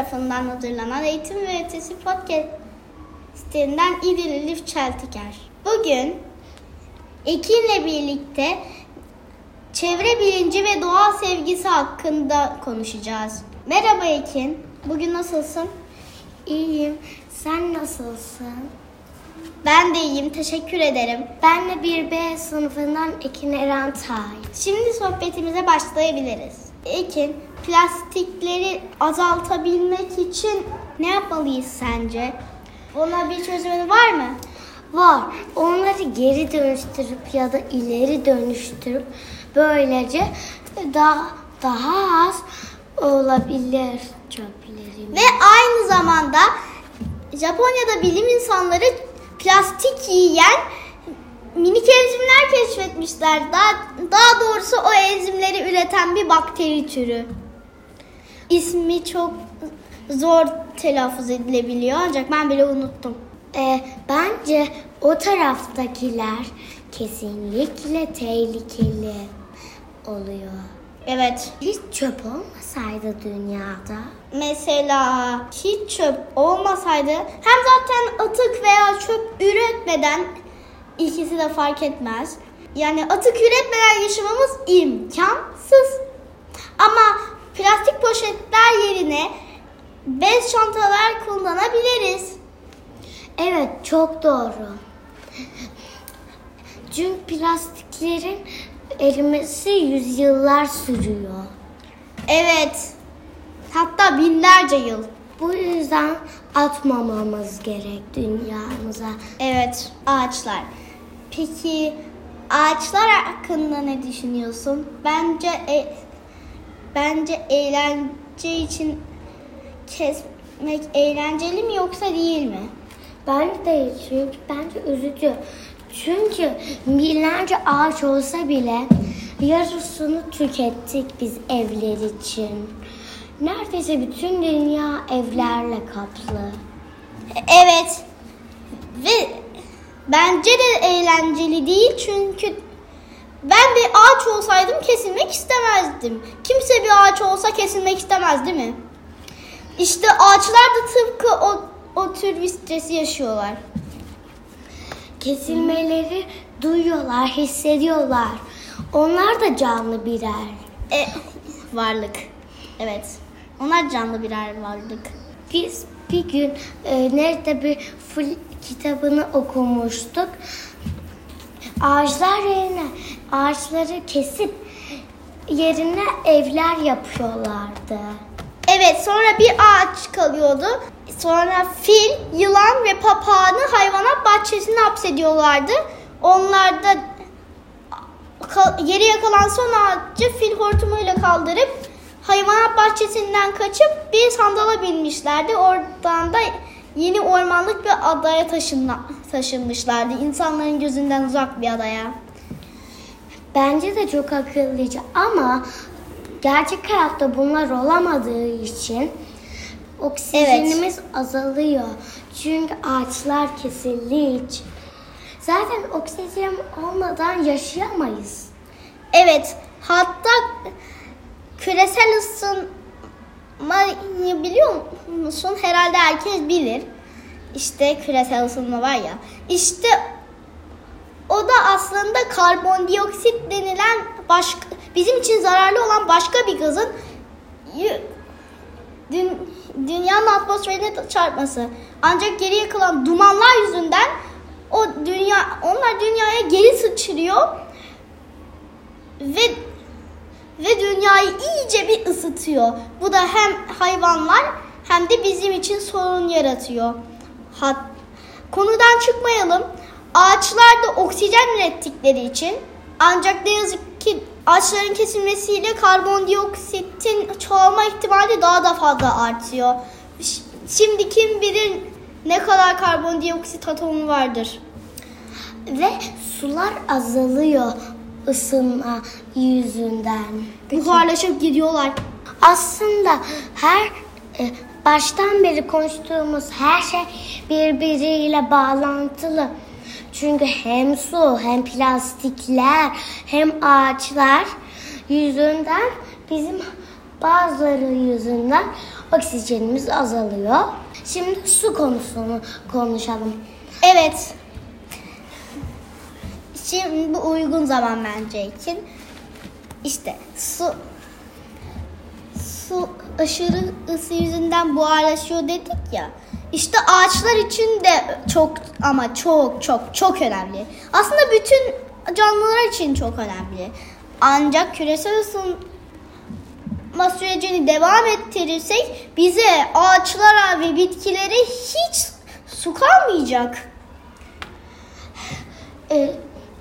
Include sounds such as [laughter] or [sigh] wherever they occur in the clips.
tarafından hazırlanan Eğitim ve Ötesi Podcast'inden İdil Elif Çeltiker. Bugün Ekin'le birlikte çevre bilinci ve doğa sevgisi hakkında konuşacağız. Merhaba Ekin, bugün nasılsın? İyiyim. Sen nasılsın? Ben de iyiyim, teşekkür ederim. Ben de 1B sınıfından Ekin Eren Tay. Şimdi sohbetimize başlayabiliriz. Ekin, plastikleri azaltabilmek için ne yapmalıyız sence? Buna bir çözümü var mı? Var. Onları geri dönüştürüp ya da ileri dönüştürüp böylece daha daha az olabilir çöplerimiz. Ve aynı zamanda Japonya'da bilim insanları plastik yiyen minik enzimler keşfetmişler. Daha, daha doğrusu o enzimleri üreten bir bakteri türü. İsmi çok zor telaffuz edilebiliyor ancak ben bile unuttum. Ee, bence o taraftakiler kesinlikle tehlikeli oluyor. Evet. Hiç çöp olmasaydı dünyada Mesela hiç çöp olmasaydı hem zaten atık veya çöp üretmeden ikisi de fark etmez. Yani atık üretmeden yaşamamız imkansız. Poşetler yerine bez çantalar kullanabiliriz. Evet çok doğru. Çünkü plastiklerin erimesi yüzyıllar sürüyor. Evet. Hatta binlerce yıl. Bu yüzden atmamamız gerek dünyamıza. Evet, ağaçlar. Peki ağaçlar hakkında ne düşünüyorsun? Bence e, bence eğlence için kesmek eğlenceli mi yoksa değil mi? Bence değil çünkü bence üzücü. Çünkü binlerce ağaç olsa bile yarısını tükettik biz evler için. Neredeyse bütün dünya evlerle kaplı. Evet. Ve bence de eğlenceli değil çünkü ben bir ağaç olsaydım kesilmek istemezdim. Kimse bir ağaç olsa kesilmek istemez değil mi? İşte ağaçlar da tıpkı o, o tür bir stresi yaşıyorlar. Kesilmeleri duyuyorlar, hissediyorlar. Onlar da canlı birer. E, varlık. Evet. Onlar canlı birer varlık. Biz bir gün e, nerede bir full kitabını okumuştuk. Ağaçlar yerine ağaçları kesip yerine evler yapıyorlardı. Evet sonra bir ağaç kalıyordu. Sonra fil, yılan ve papağanı hayvanat bahçesine hapsediyorlardı. Onlar da ka- geriye kalan son ağacı fil hortumuyla kaldırıp hayvanat bahçesinden kaçıp bir sandala binmişlerdi. Oradan da yeni ormanlık bir adaya taşınma, taşınmışlardı. İnsanların gözünden uzak bir adaya. Bence de çok akıllıca ama gerçek hayatta bunlar olamadığı için oksijenimiz azalıyor. Çünkü ağaçlar kesildiği için. Zaten oksijen olmadan yaşayamayız. Evet, hatta küresel ısınmayı biliyor musun? Herhalde herkes bilir. İşte küresel ısınma var ya. İşte o da aslında karbondioksit denilen başka bizim için zararlı olan başka bir gazın dün, dünyanın atmosferine çarpması. Ancak geriye kalan dumanlar yüzünden o dünya onlar dünyaya geri sıçrıyor ve ve dünyayı iyice bir ısıtıyor. Bu da hem hayvanlar hem de bizim için sorun yaratıyor. Hat, konudan çıkmayalım. Ağaçlar da oksijen ürettikleri için ancak ne yazık ki ağaçların kesilmesiyle karbondioksitin çoğalma ihtimali daha da fazla artıyor. Şimdi kim bilir ne kadar karbondioksit atomu vardır. Ve sular azalıyor ısınma yüzünden. Buharlaşıp gidiyorlar. Aslında her e, baştan beri konuştuğumuz her şey birbiriyle bağlantılı. Çünkü hem su hem plastikler hem ağaçlar yüzünden bizim Bazıları yüzünden oksijenimiz azalıyor. Şimdi su konusunu konuşalım. Evet. Şimdi bu uygun zaman bence için. İşte su su aşırı ısı yüzünden buharlaşıyor dedik ya. İşte ağaçlar için de çok ama çok çok çok önemli. Aslında bütün canlılar için çok önemli. Ancak küresel ısınma sürecini devam ettirirsek bize ağaçlara ve bitkilere hiç su kalmayacak. Ee,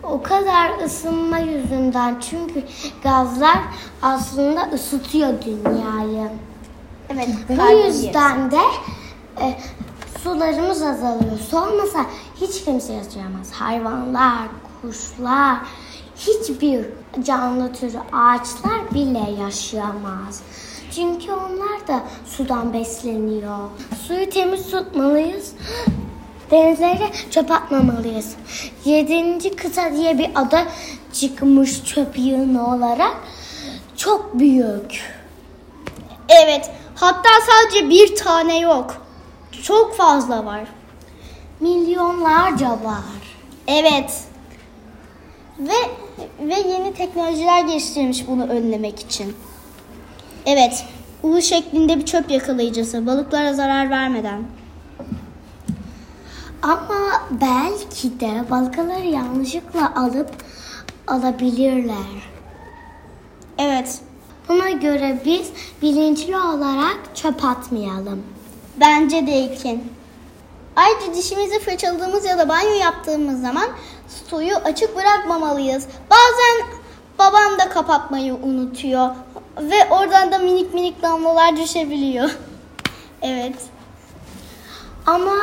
o kadar ısınma yüzünden çünkü gazlar aslında ısıtıyor dünyayı. Evet. Bu yüzden de e, sularımız azalıyor. Su olmasa hiç kimse yaşayamaz. Hayvanlar, kuşlar, hiçbir canlı türü ağaçlar bile yaşayamaz. Çünkü onlar da sudan besleniyor. Suyu temiz tutmalıyız. Denizlere çöp atmamalıyız. Yedinci kıta diye bir ada çıkmış çöp yığını olarak. Çok büyük. Evet. Hatta sadece bir tane yok. Çok fazla var. Milyonlarca var. Evet. Ve ve yeni teknolojiler geliştirilmiş bunu önlemek için. Evet. U şeklinde bir çöp yakalayıcısı balıklara zarar vermeden. Ama belki de balıkları yanlışlıkla alıp alabilirler. Evet. Buna göre biz bilinçli olarak çöp atmayalım. Bence de ilkin. Ayrıca dişimizi fırçaladığımız ya da banyo yaptığımız zaman suyu açık bırakmamalıyız. Bazen babam da kapatmayı unutuyor ve oradan da minik minik damlalar düşebiliyor. [laughs] evet. Ama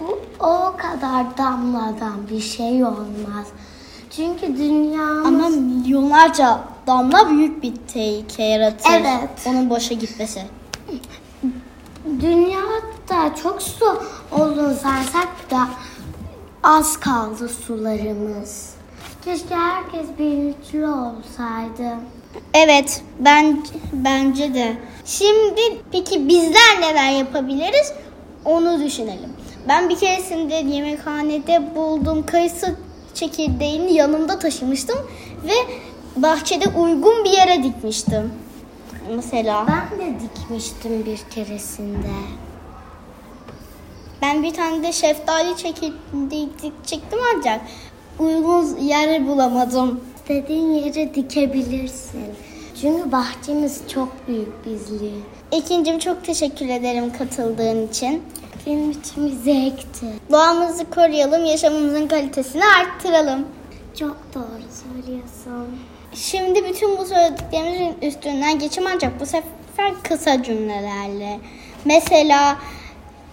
bu o kadar damladan bir şey olmaz. Çünkü dünyamız Ama milyonlarca damla büyük bir tehlike yaratır. Evet. Onun boşa gitmesi. dünyada çok su olduğunu saysak da az kaldı sularımız. Keşke herkes bilinçli olsaydı. Evet, ben bence de. Şimdi peki bizler neler yapabiliriz? Onu düşünelim. Ben bir keresinde yemekhanede bulduğum kayısı çekirdeğini yanımda taşımıştım ve bahçede uygun bir yere dikmiştim. Mesela Ben de dikmiştim bir keresinde. ben bir tane de şeftali çekirdeği dikecektim ancak uygun yer bulamadım. İstediğin yere dikebilirsin. Çünkü bahçemiz çok büyük bizli. İkincim çok teşekkür ederim katıldığın için. Benim için bir zevkti. Doğamızı koruyalım, yaşamımızın kalitesini arttıralım. Çok doğru söylüyorsun. Şimdi bütün bu söylediklerimizin üstünden geçim ancak bu sefer kısa cümlelerle. Mesela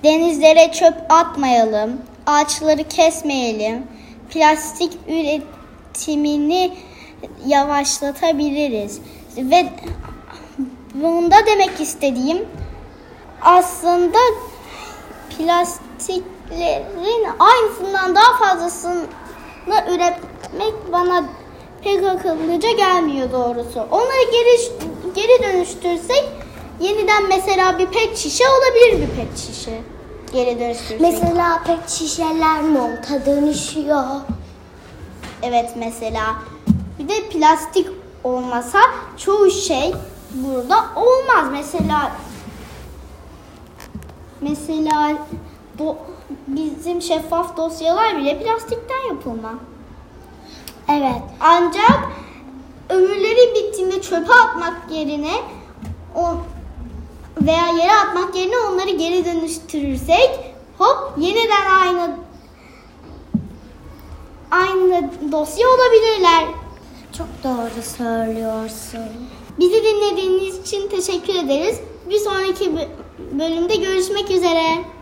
denizlere çöp atmayalım, ağaçları kesmeyelim, plastik üretimini yavaşlatabiliriz. Ve bunda demek istediğim aslında plastiklerin aynısından daha fazlasını üretmek bana pek akıllıca gelmiyor doğrusu. Onları geri geri dönüştürsek yeniden mesela bir pet şişe olabilir bir pet şişe. Geri dönüştürsek. Mesela pet şişeler monta dönüşüyor. Evet mesela. Bir de plastik olmasa çoğu şey burada olmaz. Mesela mesela do, bizim şeffaf dosyalar bile plastikten yapılma. Evet. Ancak ömürleri bittiğinde çöpe atmak yerine o veya yere atmak yerine onları geri dönüştürürsek hop yeniden aynı aynı dosya olabilirler. Çok doğru söylüyorsun. Bizi dinlediğiniz için teşekkür ederiz. Bir sonraki bölümde görüşmek üzere.